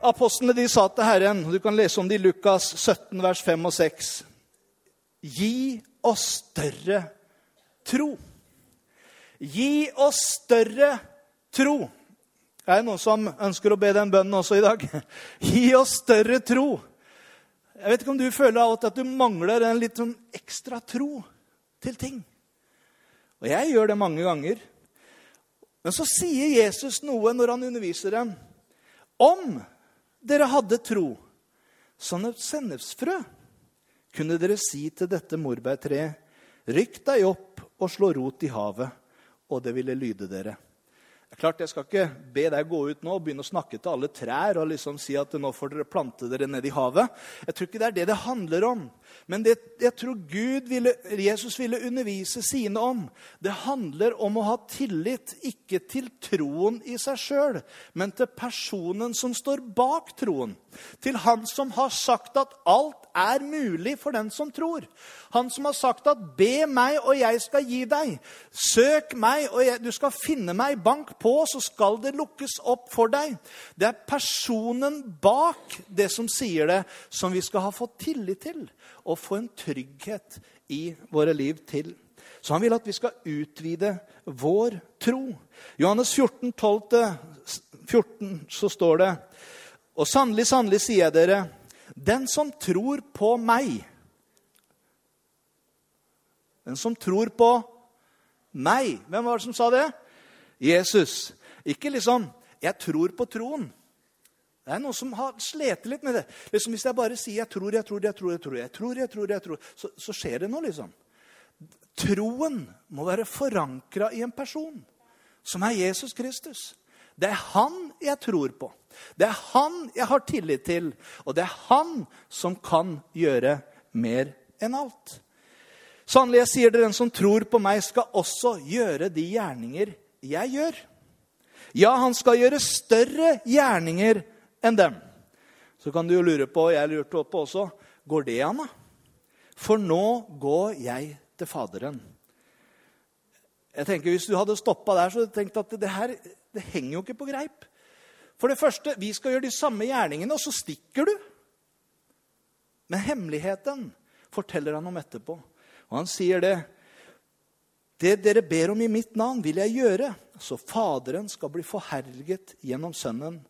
Apostlene de sa til Herren, og du kan lese om det i Lukas 17, vers 5 og 6. Gi oss større tro. Gi oss større tro. Er det noen som ønsker å be den bønnen også i dag? Gi oss større tro. Jeg vet ikke om du føler av og til at du mangler en litt sånn ekstra tro til ting. Og jeg gjør det mange ganger. Men så sier Jesus noe når han underviser dem. Om dere hadde tro som et sennepsfrø, kunne dere si til dette morbærtreet, rykk deg opp og slå rot i havet, og det ville lyde dere. Er klart, Jeg skal ikke be deg gå ut nå og begynne å snakke til alle trær og liksom si at nå får dere plante dere ned i havet. Jeg tror ikke det er det det handler om. Men det jeg tror ville, Jesus ville undervise sine om, det handler om å ha tillit ikke til troen i seg sjøl, men til personen som står bak troen. Til han som har sagt at alt er mulig for den som tror. Han som har sagt at 'be meg, og jeg skal gi deg'. 'Søk meg, og jeg, du skal finne meg'. 'Bank på, så skal det lukkes opp for deg'. Det er personen bak det som sier det, som vi skal ha fått tillit til og få en trygghet i våre liv til. Så han vil at vi skal utvide vår tro. Johannes 14, 12-14 så står det Og sannelig, sannelig sier jeg dere den som tror på meg Den som tror på meg Hvem var det som sa det? Jesus. Ikke liksom 'Jeg tror på troen'. Det er noen som har slitt litt med det. Liksom Hvis jeg bare sier 'jeg tror, jeg tror, jeg tror', jeg tror, jeg tror, jeg tror, jeg tror så, så skjer det noe, liksom. Troen må være forankra i en person, som er Jesus Kristus. Det er han jeg tror på. Det er han jeg har tillit til. Og det er han som kan gjøre mer enn alt. Sannelig, jeg sier det, den som tror på meg, skal også gjøre de gjerninger jeg gjør. Ja, han skal gjøre større gjerninger enn dem. Så kan du jo lure på, og jeg lurte på også, går det an, da? For nå går jeg til Faderen. Jeg tenker, Hvis du hadde stoppa der, så hadde du tenkt at det her det henger jo ikke på greip. For det første, vi skal gjøre de samme gjerningene, og så stikker du. Men hemmeligheten forteller han om etterpå. Og han sier det. Det dere ber om i mitt navn, vil jeg gjøre, så Faderen skal bli forherliget gjennom Sønnen.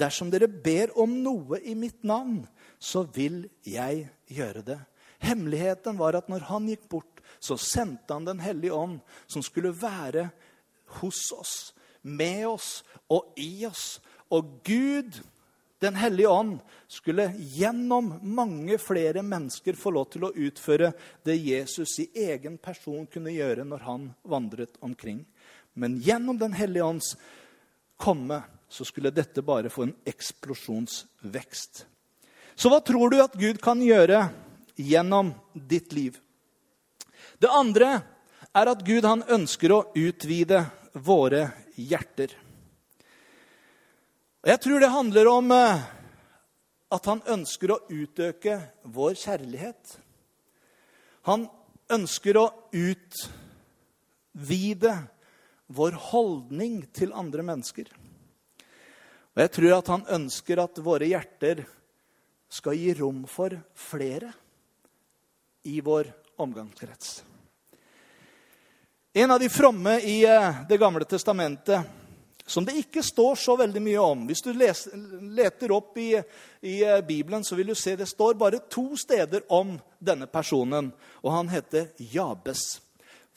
Dersom dere ber om noe i mitt navn, så vil jeg gjøre det. Hemmeligheten var at når han gikk bort, så sendte han Den hellige ånd, som skulle være hos oss, med oss og i oss. Og Gud, Den hellige ånd, skulle gjennom mange flere mennesker få lov til å utføre det Jesus i egen person kunne gjøre når han vandret omkring. Men gjennom Den hellige ånds komme så skulle dette bare få en eksplosjonsvekst. Så hva tror du at Gud kan gjøre gjennom ditt liv? Det andre er at Gud han ønsker å utvide våre hjerter. Og Jeg tror det handler om eh, at han ønsker å utøke vår kjærlighet. Han ønsker å utvide vår holdning til andre mennesker. Og jeg tror at han ønsker at våre hjerter skal gi rom for flere i vår omgangskrets. En av de fromme i eh, Det gamle testamentet som det ikke står så veldig mye om. Hvis du leser, leter opp i, i, eh, Bibelen, så vil du se det står bare to steder om denne personen. Og han heter Jabes.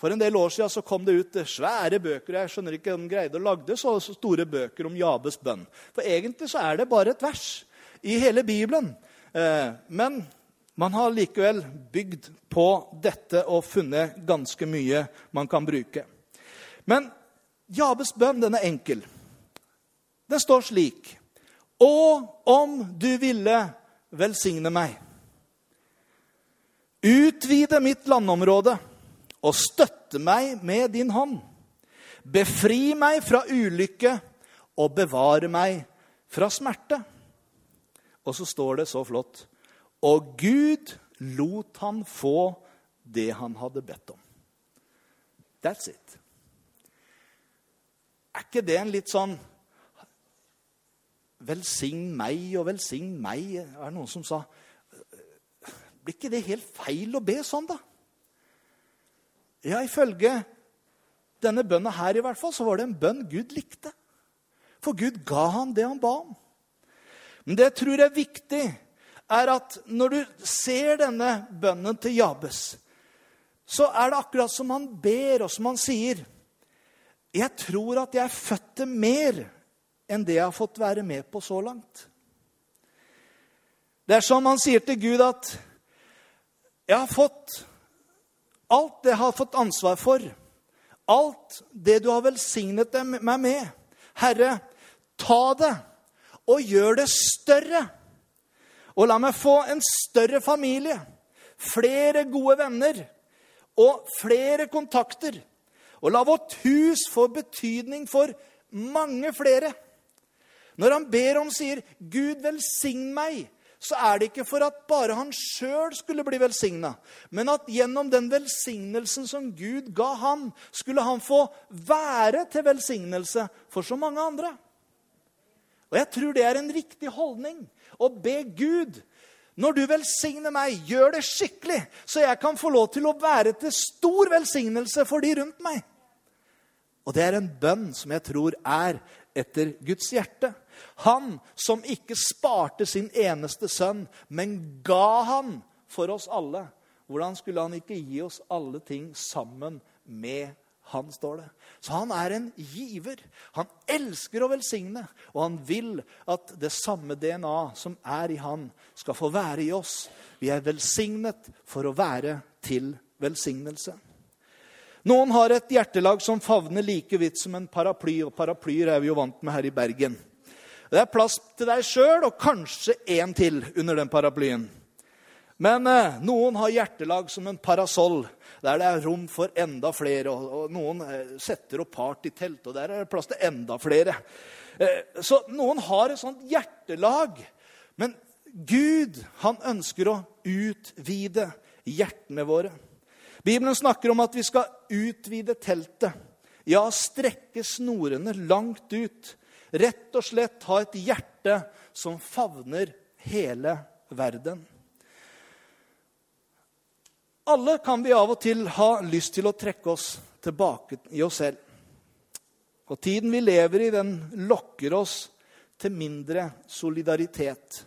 For en del år siden så kom det ut svære bøker. Jeg skjønner ikke om de greide å lage så store bøker om Jabes bønn. For egentlig så er det bare et vers i hele Bibelen. Eh, men man har likevel bygd på dette og funnet ganske mye man kan bruke. Men Jabes bønn den er enkel. Den står slik Og om du ville velsigne meg. Utvide mitt landområde og støtte meg med din hånd. Befri meg fra ulykke og bevare meg fra smerte. Og så står det så flott Og Gud lot han få det han hadde bedt om. That's it. Er ikke det en litt sånn Velsign meg og velsign meg. Er det noen som sa Blir ikke det helt feil å be sånn, da? Ja, ifølge denne bønna her i hvert fall, så var det en bønn Gud likte. For Gud ga ham det han ba om. Men det jeg tror er viktig, er at når du ser denne bønnen til Jabes, så er det akkurat som han ber, og som han sier Jeg tror at jeg er født til mer enn det jeg har fått være med på så langt. Det er som han sier til Gud at jeg har fått alt det jeg har fått ansvar for, alt det du har velsignet meg med. Herre, ta det og gjør det større. Og la meg få en større familie, flere gode venner og flere kontakter. Og la vårt hus få betydning for mange flere. Når han ber om, sier 'Gud velsign meg', så er det ikke for at bare han sjøl skulle bli velsigna, men at gjennom den velsignelsen som Gud ga han, skulle han få være til velsignelse for så mange andre. Og Jeg tror det er en riktig holdning å be Gud når du velsigner meg, gjør det skikkelig, så jeg kan få lov til å være til stor velsignelse for de rundt meg. Og det er en bønn som jeg tror er etter Guds hjerte. Han som ikke sparte sin eneste sønn, men ga han for oss alle. Hvordan skulle han ikke gi oss alle ting sammen med han, står det. Så han er en giver. Han elsker å velsigne, og han vil at det samme DNA som er i han, skal få være i oss. Vi er velsignet for å være til velsignelse. Noen har et hjertelag som favner like vidt som en paraply, og paraplyer er vi jo vant med her i Bergen. Det er plass til deg sjøl og kanskje en til under den paraplyen. Men eh, noen har hjertelag som en parasoll, der det er rom for enda flere. Og, og noen eh, setter opp partytelt, og der er det plass til enda flere. Eh, så noen har et sånt hjertelag. Men Gud, han ønsker å utvide hjertene våre. Bibelen snakker om at vi skal utvide teltet. Ja, strekke snorene langt ut Rett og slett ha et hjerte som favner hele verden. Alle kan vi av og til ha lyst til å trekke oss tilbake i oss selv. Og tiden vi lever i, den lokker oss til mindre solidaritet.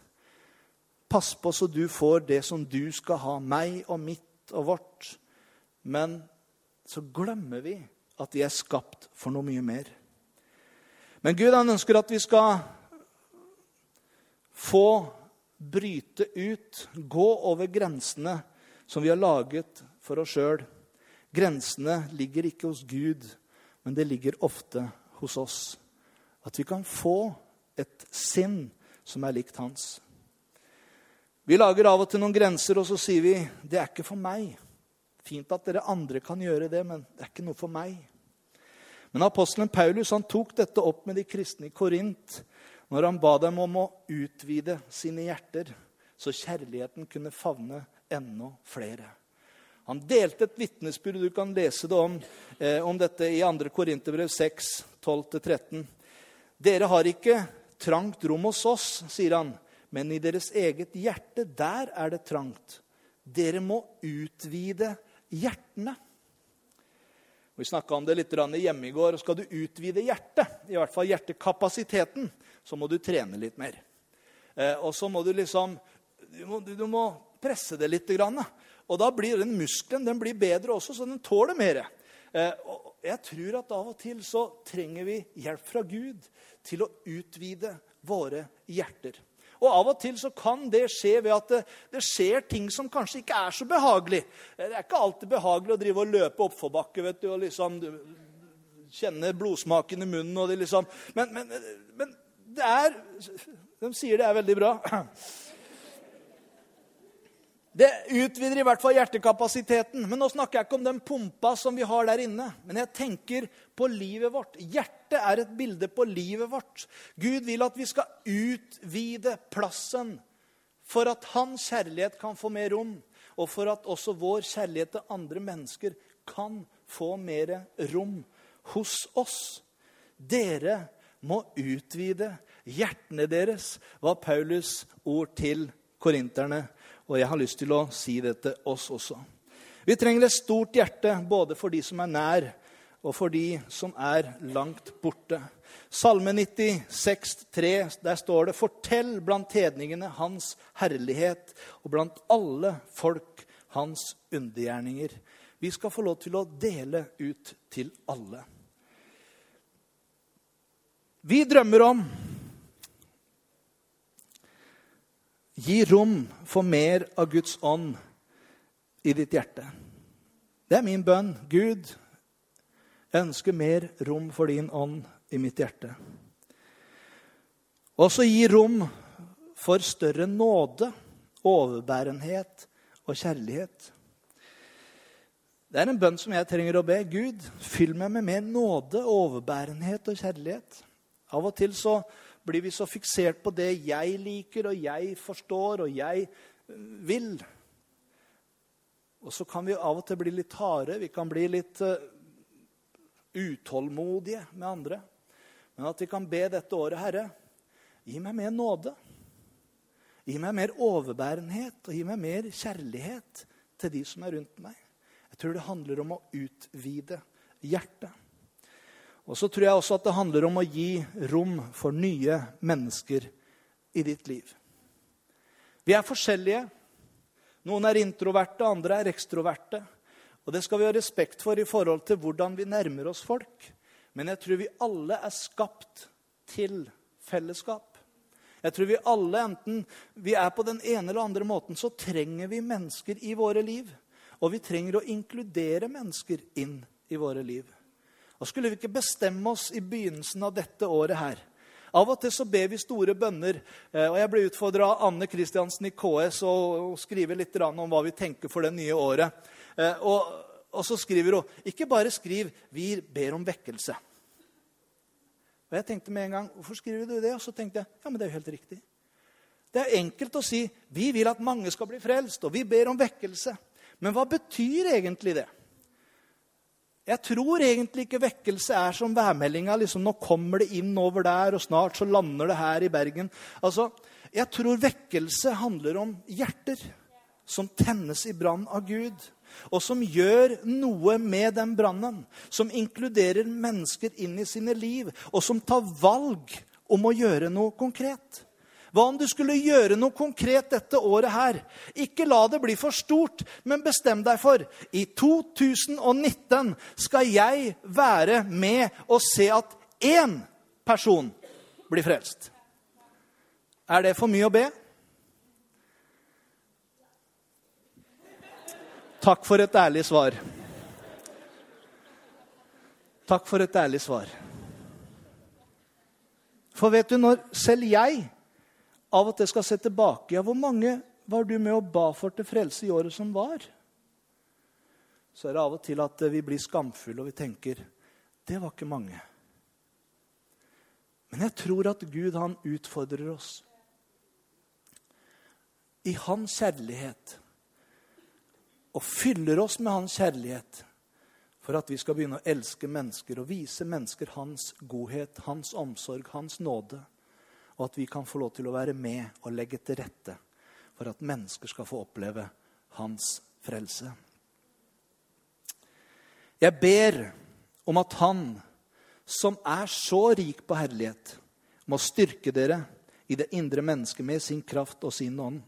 Pass på så du får det som du skal ha, meg og mitt og vårt. Men så glemmer vi at vi er skapt for noe mye mer. Men Gud han ønsker at vi skal få bryte ut, gå over grensene som vi har laget for oss sjøl. Grensene ligger ikke hos Gud, men det ligger ofte hos oss. At vi kan få et sinn som er likt hans. Vi lager av og til noen grenser, og så sier vi det er ikke for meg. Fint at dere andre kan gjøre det, men det er ikke noe for meg. Men apostelen Paulus han tok dette opp med de kristne i Korint når han ba dem om å utvide sine hjerter, så kjærligheten kunne favne enda flere. Han delte et vitnesbyrd. Du kan lese det om, eh, om dette i 2. Korinterbrev 6, 12-13. Dere har ikke trangt rom hos oss, sier han, men i deres eget hjerte, der er det trangt. Dere må utvide hjertene. Vi snakka om det litt hjemme i går. Skal du utvide hjertet, i hvert fall hjertekapasiteten, så må du trene litt mer. Eh, og så må du liksom du må, du må presse det litt. Og da blir den muskelen den blir bedre også, så den tåler mer. Eh, og jeg tror at av og til så trenger vi hjelp fra Gud til å utvide våre hjerter. Og Av og til så kan det skje ved at det, det, skjer ting som kanskje ikke er så behagelig. Det er ikke alltid behagelig å drive og løpe oppforbakke vet du, og liksom kjenne blodsmaken i munnen. og det liksom, men, men, men det er De sier det er veldig bra. Det utvider i hvert fall hjertekapasiteten. Men nå snakker jeg ikke om den pumpa som vi har der inne. Men jeg tenker på livet vårt. Hjertet er et bilde på livet vårt. Gud vil at vi skal utvide plassen for at hans kjærlighet kan få mer rom, og for at også vår kjærlighet til andre mennesker kan få mer rom hos oss. Dere må utvide hjertene deres, var Paulus ord til korinterne. Og jeg har lyst til å si det til oss også. Vi trenger et stort hjerte både for de som er nær, og for de som er langt borte. Salme 96, 3, der står det:" Fortell blant hedningene hans herlighet, og blant alle folk hans undergjerninger. Vi skal få lov til å dele ut til alle. Vi drømmer om Gi rom for mer av Guds ånd i ditt hjerte. Det er min bønn. Gud, jeg ønsker mer rom for din ånd i mitt hjerte. Også gi rom for større nåde, overbærenhet og kjærlighet. Det er en bønn som jeg trenger å be. Gud, fyll meg med mer nåde, overbærenhet og kjærlighet. Av og til så blir vi så fiksert på det jeg liker, og jeg forstår, og jeg vil. Og så kan vi av og til bli litt harde. Vi kan bli litt uh, utålmodige med andre. Men at vi kan be dette året, Herre, gi meg mer nåde. Gi meg mer overbærenhet, og gi meg mer kjærlighet til de som er rundt meg. Jeg tror det handler om å utvide hjertet. Og så tror jeg også at det handler om å gi rom for nye mennesker i ditt liv. Vi er forskjellige. Noen er introverte, andre er ekstroverte. Og det skal vi ha respekt for i forhold til hvordan vi nærmer oss folk. Men jeg tror vi alle er skapt til fellesskap. Jeg tror vi alle, enten vi er på den ene eller andre måten, så trenger vi mennesker i våre liv. Og vi trenger å inkludere mennesker inn i våre liv. Og skulle vi ikke bestemme oss i begynnelsen av dette året her? Av og til så ber vi store bønner. Eh, og Jeg ble utfordra av Anne Kristiansen i KS å skrive litt om hva vi tenker for det nye året. Eh, og, og så skriver hun ikke bare skriv 'Vi ber om vekkelse'. Og jeg tenkte med en gang, Hvorfor skriver du det? Og så tenkte jeg ja, men det er jo helt riktig. Det er enkelt å si 'Vi vil at mange skal bli frelst', og 'vi ber om vekkelse'. Men hva betyr egentlig det? Jeg tror egentlig ikke vekkelse er som værmeldinga. Liksom, nå kommer det inn over der, og snart så lander det her i Bergen. Altså, Jeg tror vekkelse handler om hjerter som tennes i brann av Gud. Og som gjør noe med den brannen. Som inkluderer mennesker inn i sine liv. Og som tar valg om å gjøre noe konkret. Hva om du skulle gjøre noe konkret dette året her? Ikke la det bli for stort, men bestem deg for i 2019 skal jeg være med og se at én person blir frelst. Er det for mye å be? Takk for et ærlig svar. Takk for et ærlig svar. For vet du, når selv jeg av og til skal se tilbake. Ja, hvor mange var du med og ba for til frelse i året som var? Så er det av og til at vi blir skamfulle og vi tenker det var ikke mange. Men jeg tror at Gud han utfordrer oss. I hans kjærlighet. Og fyller oss med hans kjærlighet for at vi skal begynne å elske mennesker og vise mennesker hans godhet, hans omsorg, hans nåde og at vi kan få lov til å være med og legge til rette for at mennesker skal få oppleve hans frelse. Jeg ber om at Han, som er så rik på herlighet, må styrke dere i det indre mennesket med sin kraft og sin ånd.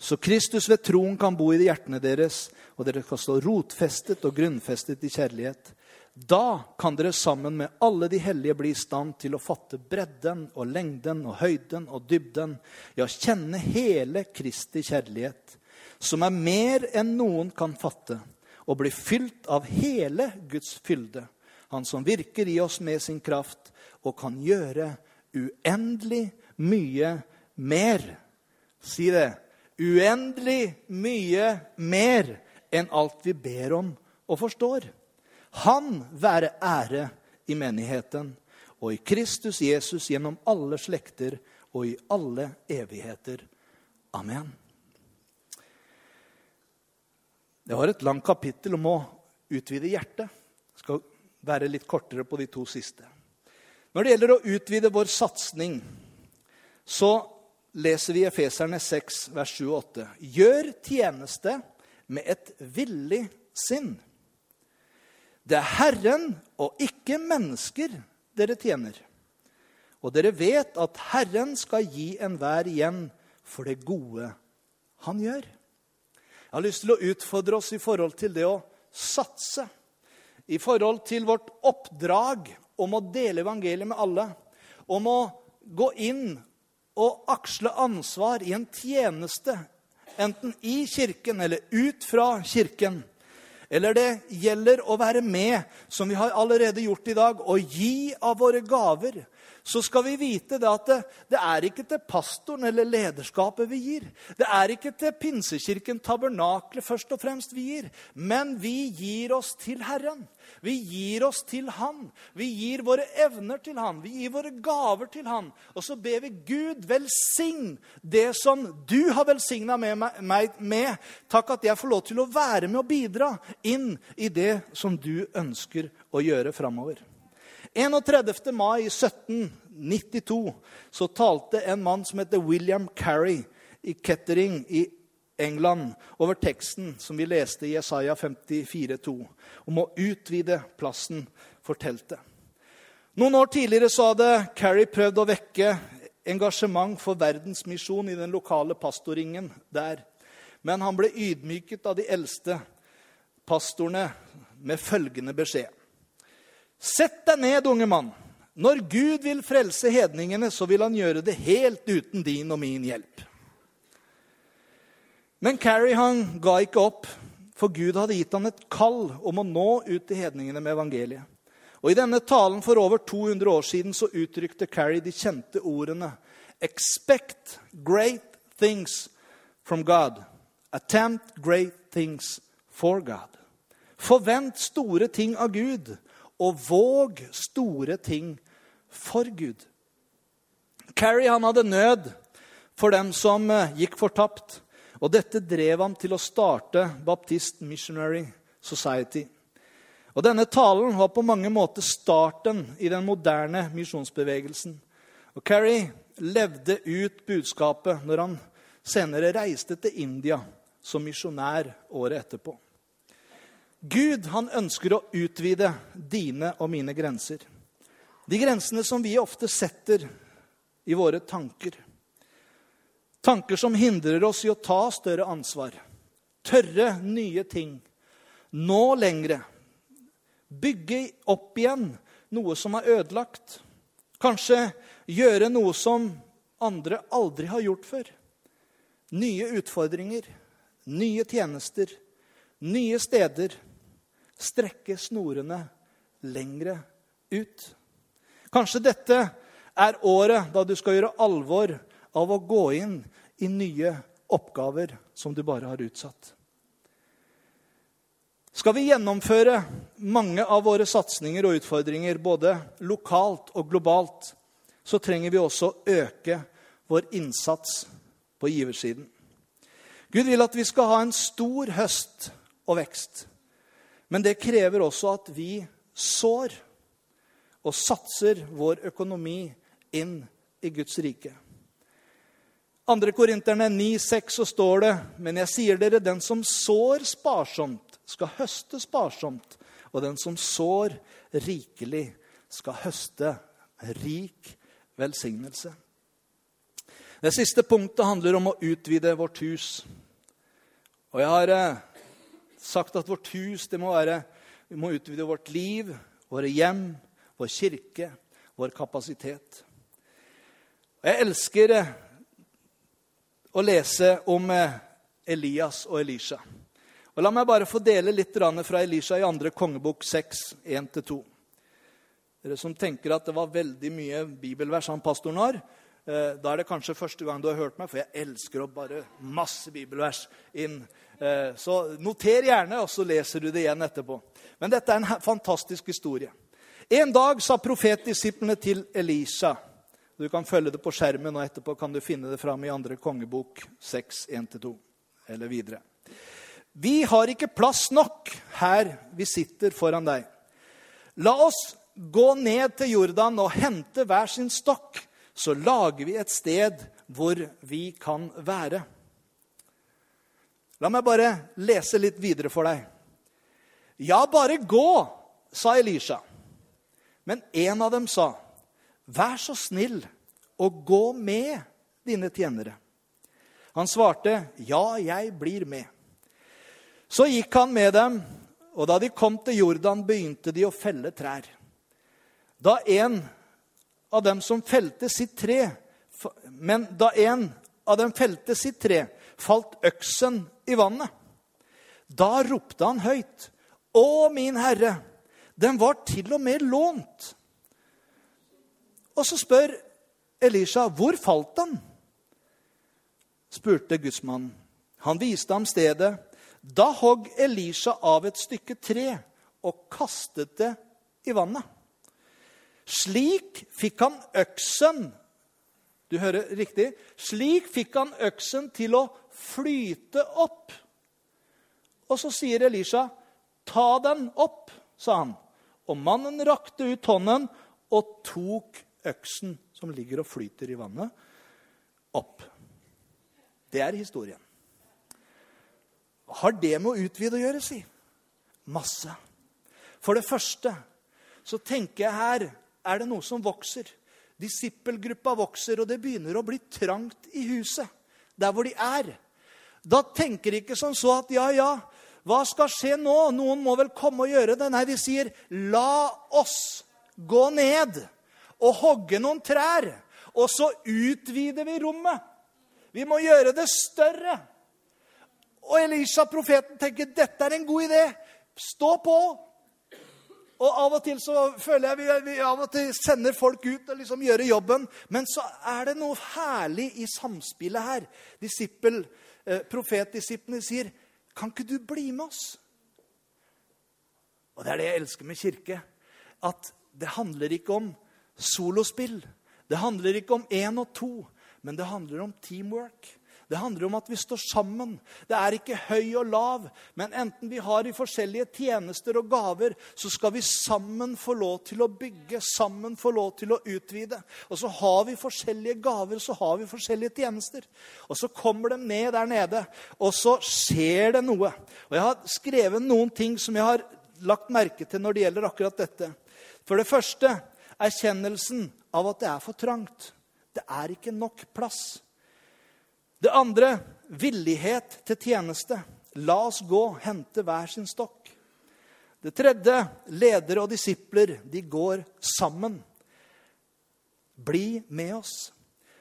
Så Kristus ved troen kan bo i hjertene deres, og dere kan stå rotfestet og grunnfestet i kjærlighet. Da kan dere sammen med alle de hellige bli i stand til å fatte bredden og lengden og høyden og dybden, ja, kjenne hele Kristi kjærlighet, som er mer enn noen kan fatte, og bli fylt av hele Guds fylde, Han som virker i oss med sin kraft og kan gjøre uendelig mye mer. Si det. uendelig mye mer enn alt vi ber om og forstår. Han være ære i menigheten og i Kristus Jesus gjennom alle slekter og i alle evigheter. Amen. Det var et langt kapittel om å utvide hjertet. Jeg skal være litt kortere på de to siste. Når det gjelder å utvide vår satsing, så leser vi Efeserne 6, vers 7 og 8. Gjør tjeneste med et villig sinn. Det er Herren og ikke mennesker dere tjener. Og dere vet at Herren skal gi enhver igjen for det gode han gjør. Jeg har lyst til å utfordre oss i forhold til det å satse. I forhold til vårt oppdrag om å dele evangeliet med alle. Om å gå inn og aksle ansvar i en tjeneste, enten i kirken eller ut fra kirken. Eller det gjelder å være med, som vi har allerede gjort i dag, og gi av våre gaver så skal vi vite det at det, det, er ikke til pastoren eller lederskapet vi gir. Det er ikke til Pinsekirken Tabernaklet først og fremst vi gir. Men vi gir oss til Herren. Vi gir oss til Han. Vi gir våre evner til Han. Vi gir våre gaver til Han. Og så ber vi Gud velsign det som du har velsigna meg med. Takk at jeg får lov til å være med og bidra inn i det som du ønsker å gjøre framover. 31. mai 1792 så talte en mann som heter William Carey i Kettering i England over teksten som vi leste i Jesaja 54,2 om å utvide plassen for teltet. Noen år tidligere så hadde Carey prøvd å vekke engasjement for verdensmisjon i den lokale pastorringen der. Men han ble ydmyket av de eldste pastorene med følgende beskjed. Sett deg ned, unge mann. Når Gud vil frelse hedningene, så vil han gjøre det helt uten din og min hjelp. Men Carrie han ga ikke opp, for Gud hadde gitt han et kall om å nå ut til hedningene med evangeliet. Og I denne talen for over 200 år siden så uttrykte Carrie de kjente ordene Expect great things from God. Attempt great things for God. Forvent store ting av Gud og våg store ting for Gud. Carrie han hadde nød for dem som eh, gikk fortapt. Og dette drev ham til å starte Baptist Missionary Society. Og Denne talen var på mange måter starten i den moderne misjonsbevegelsen. Og Carrie levde ut budskapet når han senere reiste til India som misjonær året etterpå. Gud han ønsker å utvide dine og mine grenser. De grensene som vi ofte setter i våre tanker. Tanker som hindrer oss i å ta større ansvar, tørre nye ting, nå lengre. Bygge opp igjen noe som er ødelagt. Kanskje gjøre noe som andre aldri har gjort før. Nye utfordringer, nye tjenester, nye steder strekke snorene lengre ut. Kanskje dette er året da du skal gjøre alvor av å gå inn i nye oppgaver som du bare har utsatt. Skal vi gjennomføre mange av våre satsinger og utfordringer, både lokalt og globalt, så trenger vi også øke vår innsats på giversiden. Gud vil at vi skal ha en stor høst og vekst. Men det krever også at vi sår og satser vår økonomi inn i Guds rike. 2. Korinterne 9,6 så står det.: Men jeg sier dere, den som sår sparsomt, skal høste sparsomt. Og den som sår rikelig, skal høste rik velsignelse. Det siste punktet handler om å utvide vårt hus. Og jeg har eh, sagt at vårt hus det må være Vi må utvide vårt liv, våre hjem, vår kirke, vår kapasitet. Og jeg elsker eh, å lese om eh, Elias og Elisha. Og La meg bare få dele litt fra Elisha i andre kongebok 6, 1-2. Dere som tenker at det var veldig mye bibelvers han pastoren har, da er det kanskje første gang du har hørt meg, for jeg elsker å bare masse bibelvers inn. Eh, så noter gjerne, og så leser du det igjen etterpå. Men dette er en fantastisk historie. En dag sa profetdisiplene til Elisha Du kan følge det på skjermen, og etterpå kan du finne det fram i andre kongebok 6, 1-2, eller videre. Vi har ikke plass nok her vi sitter foran deg. La oss gå ned til Jordan og hente hver sin stokk, så lager vi et sted hvor vi kan være. La meg bare lese litt videre for deg. Ja, bare gå, sa Elisha. Men en av dem sa, 'Vær så snill og gå med dine tjenere.' Han svarte, 'Ja, jeg blir med.' Så gikk han med dem, og da de kom til Jordan, begynte de å felle trær. Da en av dem som felte sitt tre, men da en av dem felte sitt tre, falt øksen i vannet. Da ropte han høyt, 'Å, min Herre!' Den var til og med lånt. Og så spør Elisha, 'Hvor falt den?' spurte gudsmannen. Han viste ham stedet. Da hogg Elisha av et stykke tre og kastet det i vannet. Slik fikk han øksen Du hører riktig. Slik fikk han øksen til å flyte opp. Og så sier Elisha, 'Ta den opp', sa han. Og mannen rakte ut hånden og tok øksen som ligger og flyter i vannet, opp. Det er historien. Har det med å utvide å gjøre, si? Masse. For det første så tenker jeg her er det noe som vokser. Disippelgruppa vokser, og det begynner å bli trangt i huset. Der hvor de er. Da tenker de ikke som så at ja, ja, hva skal skje nå? Noen må vel komme og gjøre det? Nei, de sier, la oss gå ned og hogge noen trær. Og så utvider vi rommet. Vi må gjøre det større. Og Elisha, profeten, tenker dette er en god idé. Stå på. Og Av og til så føler jeg vi, vi av og til sender folk ut og liksom gjøre jobben. Men så er det noe herlig i samspillet her. Disippel, eh, Profetdisiplene sier kan ikke du bli med oss? Og Det er det jeg elsker med kirke. At det handler ikke om solospill. Det handler ikke om én og to, men det handler om teamwork. Det handler om at vi står sammen. Det er ikke høy og lav, men enten vi har i forskjellige tjenester og gaver, så skal vi sammen få lov til å bygge, sammen få lov til å utvide. Og så har vi forskjellige gaver, så har vi forskjellige tjenester. Og så kommer de ned der nede, og så skjer det noe. Og jeg har skrevet noen ting som jeg har lagt merke til når det gjelder akkurat dette. For det første erkjennelsen av at det er for trangt. Det er ikke nok plass. Det andre villighet til tjeneste. La oss gå, hente hver sin stokk. Det tredje ledere og disipler. De går sammen. Bli med oss.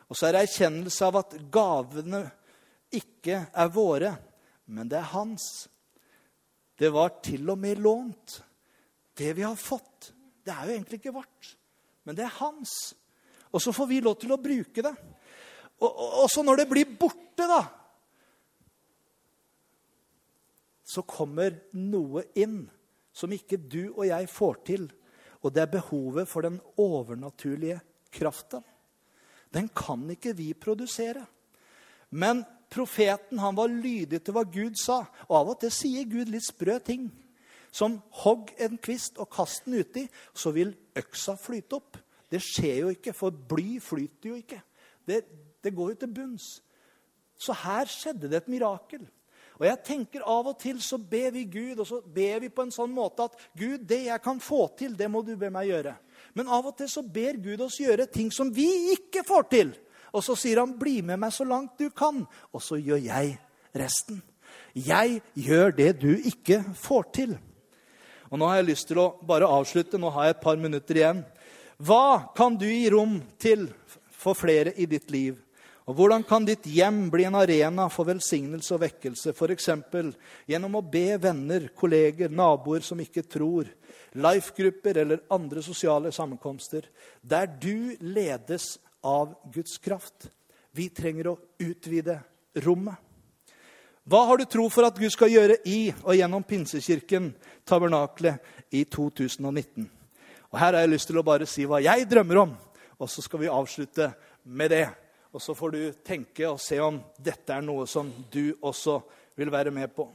Og så er det erkjennelse av at gavene ikke er våre, men det er hans. Det var til og med lånt. Det vi har fått, det er jo egentlig ikke vårt, men det er hans. Og så får vi lov til å bruke det. Og, så når det blir borte, da Så kommer noe inn som ikke du og jeg får til. Og det er behovet for den overnaturlige kraften. Den kan ikke vi produsere. Men profeten han var lydig til hva Gud sa. Og av og til sier Gud litt sprø ting. Som hogg en kvist og kast den uti, så vil øksa flyte opp. Det skjer jo ikke, for bly flyter jo ikke. Det, det går jo til bunns. Så her skjedde det et mirakel. Og jeg tenker Av og til så ber vi Gud og så ber vi på en sånn måte at Gud, det jeg kan få til, det må du be meg gjøre. Men av og til så ber Gud oss gjøre ting som vi ikke får til. Og så sier han, 'Bli med meg så langt du kan.' Og så gjør jeg resten. Jeg gjør det du ikke får til. Og Nå har jeg lyst til å bare avslutte. Nå har jeg et par minutter igjen. Hva kan du gi rom til for flere i ditt liv? Og Hvordan kan ditt hjem bli en arena for velsignelse og vekkelse? F.eks. gjennom å be venner, kolleger, naboer som ikke tror, life-grupper eller andre sosiale sammenkomster, der du ledes av Guds kraft. Vi trenger å utvide rommet. Hva har du tro for at Gud skal gjøre i og gjennom Pinsekirken, tabernaklet, i 2019? Og Her har jeg lyst til å bare si hva jeg drømmer om, og så skal vi avslutte med det. Og så får du tenke og se om dette er noe som du også vil være med på.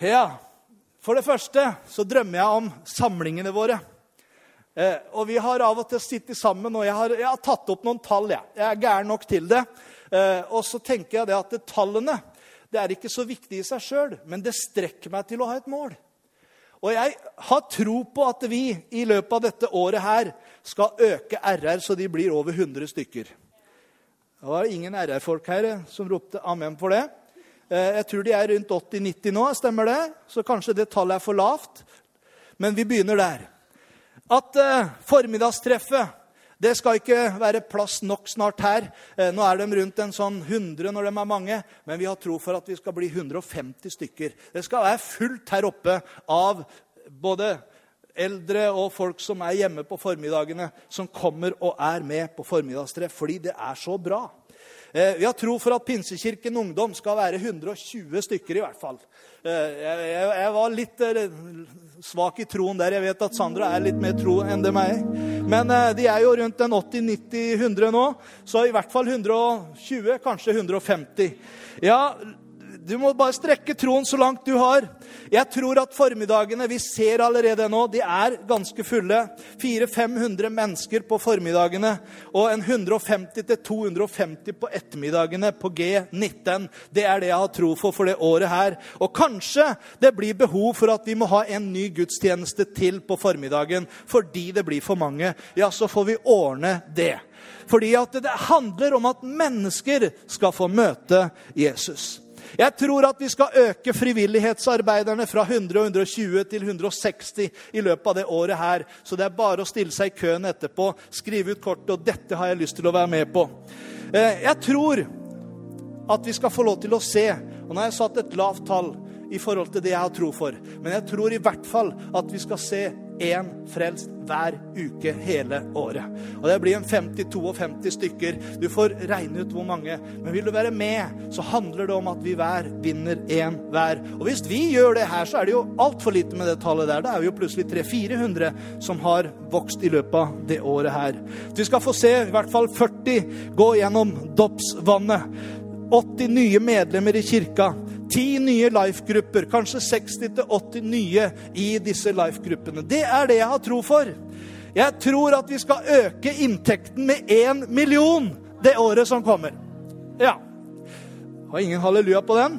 Ja, for det første så drømmer jeg om samlingene våre. Eh, og vi har av og til sittet sammen, og jeg har, jeg har tatt opp noen tall. Jeg, jeg er gæren nok til det. Eh, og så tenker jeg det at det, tallene det er ikke så viktig i seg sjøl, men det strekker meg til å ha et mål. Og jeg har tro på at vi i løpet av dette året her skal øke RR så de blir over 100 stykker. Det var ingen RR-folk her eh, som ropte amen for det. Eh, jeg tror de er rundt 80-90 nå, stemmer det? Så kanskje det tallet er for lavt. Men vi begynner der. At eh, formiddagstreffet det skal ikke være plass nok snart her. Nå er de rundt en sånn 100 når de er mange, men vi har tro for at vi skal bli 150 stykker. Det skal være fullt her oppe av både eldre og folk som er hjemme på formiddagene, som kommer og er med på formiddagstreff fordi det er så bra. Eh, vi har tro for at Pinsekirken Ungdom skal være 120 stykker i hvert fall. Eh, jeg, var litt eh, svak i troen der. Jeg vet at Sandra er litt mer tro enn det meg. Men de er jo rundt en 80-90-100 nå, så i hvert fall 120, kanskje 150. Ja, du må bare strekke troen så langt du har. Jeg tror at formiddagene vi ser allerede nå, de er ganske fulle. 400-500 mennesker på formiddagene og en 150-250 på ettermiddagene på G19. Det er det jeg har tro for for det året her. Og kanskje det blir behov for at vi må ha en ny gudstjeneste til på formiddagen fordi det blir for mange. Ja, så får vi ordne det. Fordi at det handler om at mennesker skal få møte Jesus. Jeg tror at vi skal øke frivillighetsarbeiderne fra 100 og 120 til 160 i løpet av det året her. Så det er bare å stille seg i køen etterpå, skrive ut kortet, og dette har jeg lyst til å være med på. Eh, jeg tror at vi skal få lov til å se, og nå har jeg satt et lavt tall i forhold til det jeg har tro for, men jeg tror i hvert fall at vi skal se én frelst hver uke hele året. Og Det blir en 50-52 stykker. Du får regne ut hvor mange. Men vil du være med, så handler det om at vi hver vinner én hver. Og hvis vi gjør det her, så er det jo altfor lite med det tallet der. Da er vi jo plutselig 300-400 som har vokst i løpet av det året her. Så vi skal få se i hvert fall 40 gå gjennom dåpsvannet. 80 nye medlemmer i kirka. Ti nye life-grupper, kanskje 60-80 nye i disse life-gruppene. Det er det jeg har tro for. Jeg tror at vi skal øke inntekten med én million det året som kommer. Ja. Har ingen halleluja på den?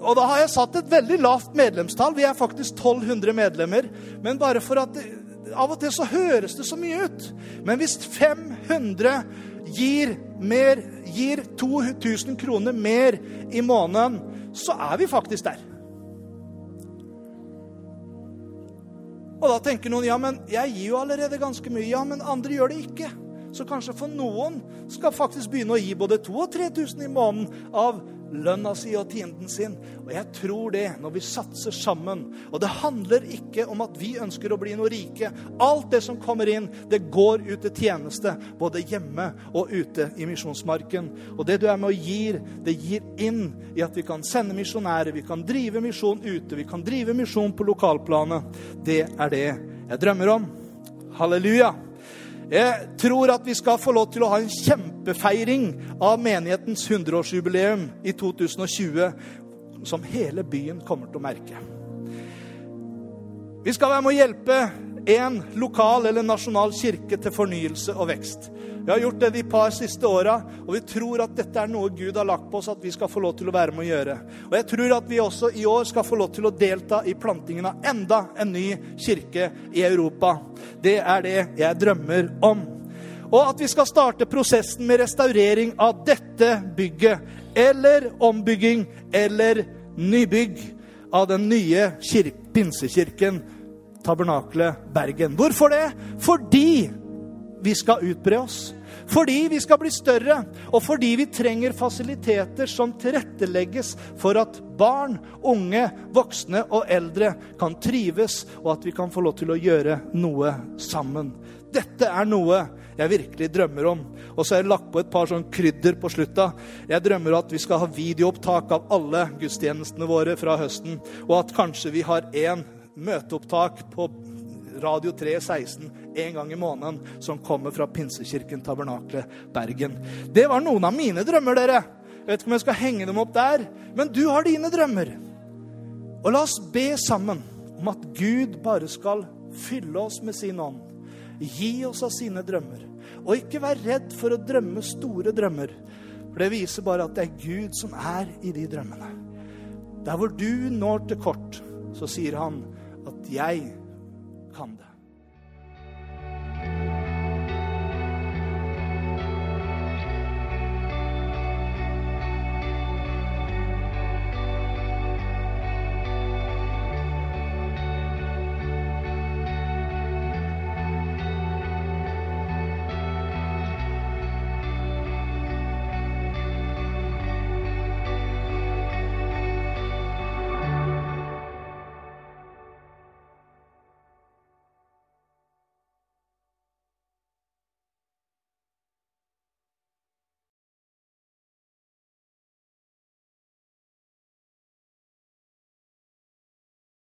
Og da har jeg satt et veldig lavt medlemstall. Vi er faktisk 1200 medlemmer. Men bare for at det, Av og til så høres det så mye ut. Men hvis 500 gir, mer, gir 2000 kroner mer i måneden, så er vi faktisk der. Og da tenker noen ja, men jeg gir jo allerede ganske mye. Ja, men andre gjør det ikke. Så kanskje for noen skal faktisk begynne å gi både 2000 og 3000 i måneden av lønna si og tienden sin. Og jeg tror det når vi satser sammen. Og det handler ikke om at vi ønsker å bli noe rike. Alt det som kommer inn, det går ut til tjeneste. Både hjemme og ute i misjonsmarken. Og det du er med og gir, det gir inn i at vi kan sende misjonærer, vi kan drive misjon ute, vi kan drive misjon på lokalplanet. Det er det jeg drømmer om. Halleluja. Jeg tror at vi skal få lov til å ha en kjempefeiring av menighetens 100-årsjubileum i 2020, som hele byen kommer til å merke. Vi skal være med å hjelpe en lokal eller nasjonal kirke til fornyelse og vekst. Vi har gjort det de par siste åra, og vi tror at dette er noe Gud har lagt på oss at vi skal få lov til å være med å gjøre. Og jeg tror at vi også i år skal få lov til å delta i plantingen av enda en ny kirke i Europa. Det er det jeg drømmer om. Og at vi skal starte prosessen med restaurering av dette bygget. Eller ombygging eller nybygg av den nye pinsekirken Tabernaklet Bergen. Hvorfor det? Fordi vi skal utbre oss. Fordi vi skal bli større, og fordi vi trenger fasiliteter som tilrettelegges for at barn, unge, voksne og eldre kan trives, og at vi kan få lov til å gjøre noe sammen. dette er noe jeg virkelig drømmer om. Og så har jeg lagt på et par sånn krydder på slutta. Jeg drømmer at vi skal ha videoopptak av alle gudstjenestene våre fra høsten. Og at kanskje vi har én møteopptak på Radio 316 en gang i måneden som kommer fra Pinsekirken Tabernakle Bergen. Det var noen av mine drømmer, dere. Jeg vet ikke om jeg skal henge dem opp der, men du har dine drømmer. Og la oss be sammen om at Gud bare skal fylle oss med sin ånd. Gi oss av sine drømmer. Og ikke vær redd for å drømme store drømmer. For det viser bare at det er Gud som er i de drømmene. Der hvor du når til kort, så sier han at 'jeg kan det'.